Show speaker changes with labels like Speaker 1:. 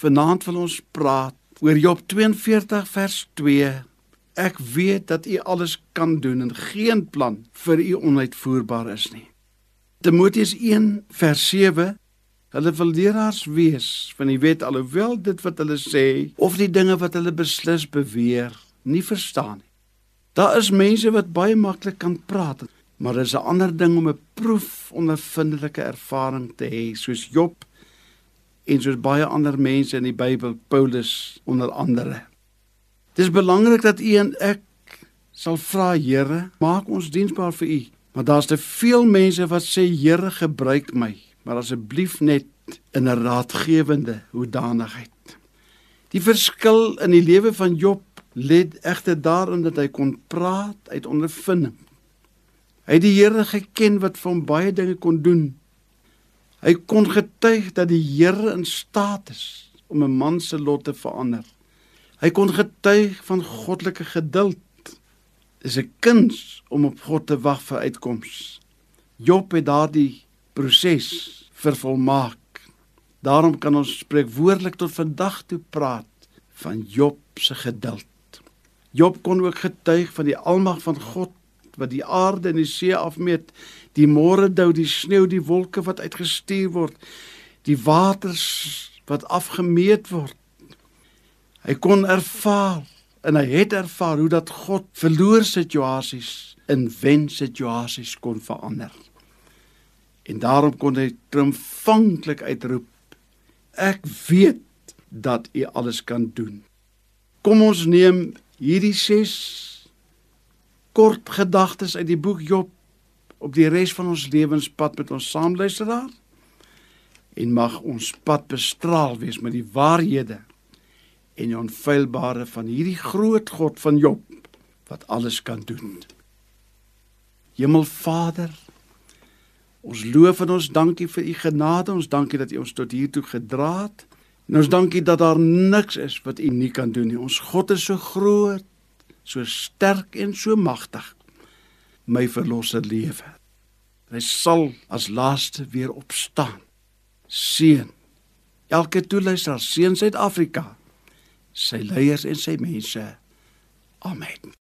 Speaker 1: Vanaand wil ons praat oor Job 42 vers 2. Ek weet dat U alles kan doen en geen plan vir U onuitvoerbaar is nie. Timoteus 1 vers 7 Hulle wil leraars wees van die wet alhoewel dit wat hulle sê of die dinge wat hulle beslis beweer nie verstaan nie. Daar is mense wat baie maklik kan praat, maar dit is 'n ander ding om 'n proef ondervindelike ervaring te hê soos Job en soos baie ander mense in die Bybel, Paulus onder andere. Dit is belangrik dat u en ek sal vra Here, maak ons diensbaar vir u. Maar daar's te veel mense wat sê Here, gebruik my maar asseblief net in 'n raadgewende hoedanigheid. Die verskil in die lewe van Job lê egter daarin dat hy kon praat uit ondervinding. Hy het die Here geken wat vir hom baie dinge kon doen. Hy kon getuig dat die Here in staat is om 'n man se lot te verander. Hy kon getuig van goddelike geduld. Dis 'n kuns om op God te wag vir uitkoms. Job het daardie proses vervolmaak. Daarom kan ons spreekwoordelik tot vandag toe praat van Job se geduld. Job kon ook getuig van die almag van God wat die aarde en die see afmeet, die môre dou, die sneeu, die wolke wat uitgestuur word, die waters wat afgemeet word. Hy kon ervaar en hy het ervaar hoe dat God verloor situasies in wen situasies kon verander. En daarom kon hy triomfantlik uitroep: Ek weet dat U alles kan doen. Kom ons neem hierdie 6 kort gedagtes uit die boek Job op die res van ons lewenspad met ons saamluisteraar en mag ons pad bestraal wees met die waarhede en die onfeilbare van hierdie groot God van Job wat alles kan doen. Hemelvader Ons loof en ons dankie vir u genade. Ons dankie dat u ons tot hier toe gedra het. En ons dankie dat daar niks is wat u nie kan doen nie. Ons God is so groot, so sterk en so magtig. My verlosser lewe. Hy sal as laaste weer opstaan. Seën elke toeluisteraar, seën Suid-Afrika, sy leiers en sy mense. Amen.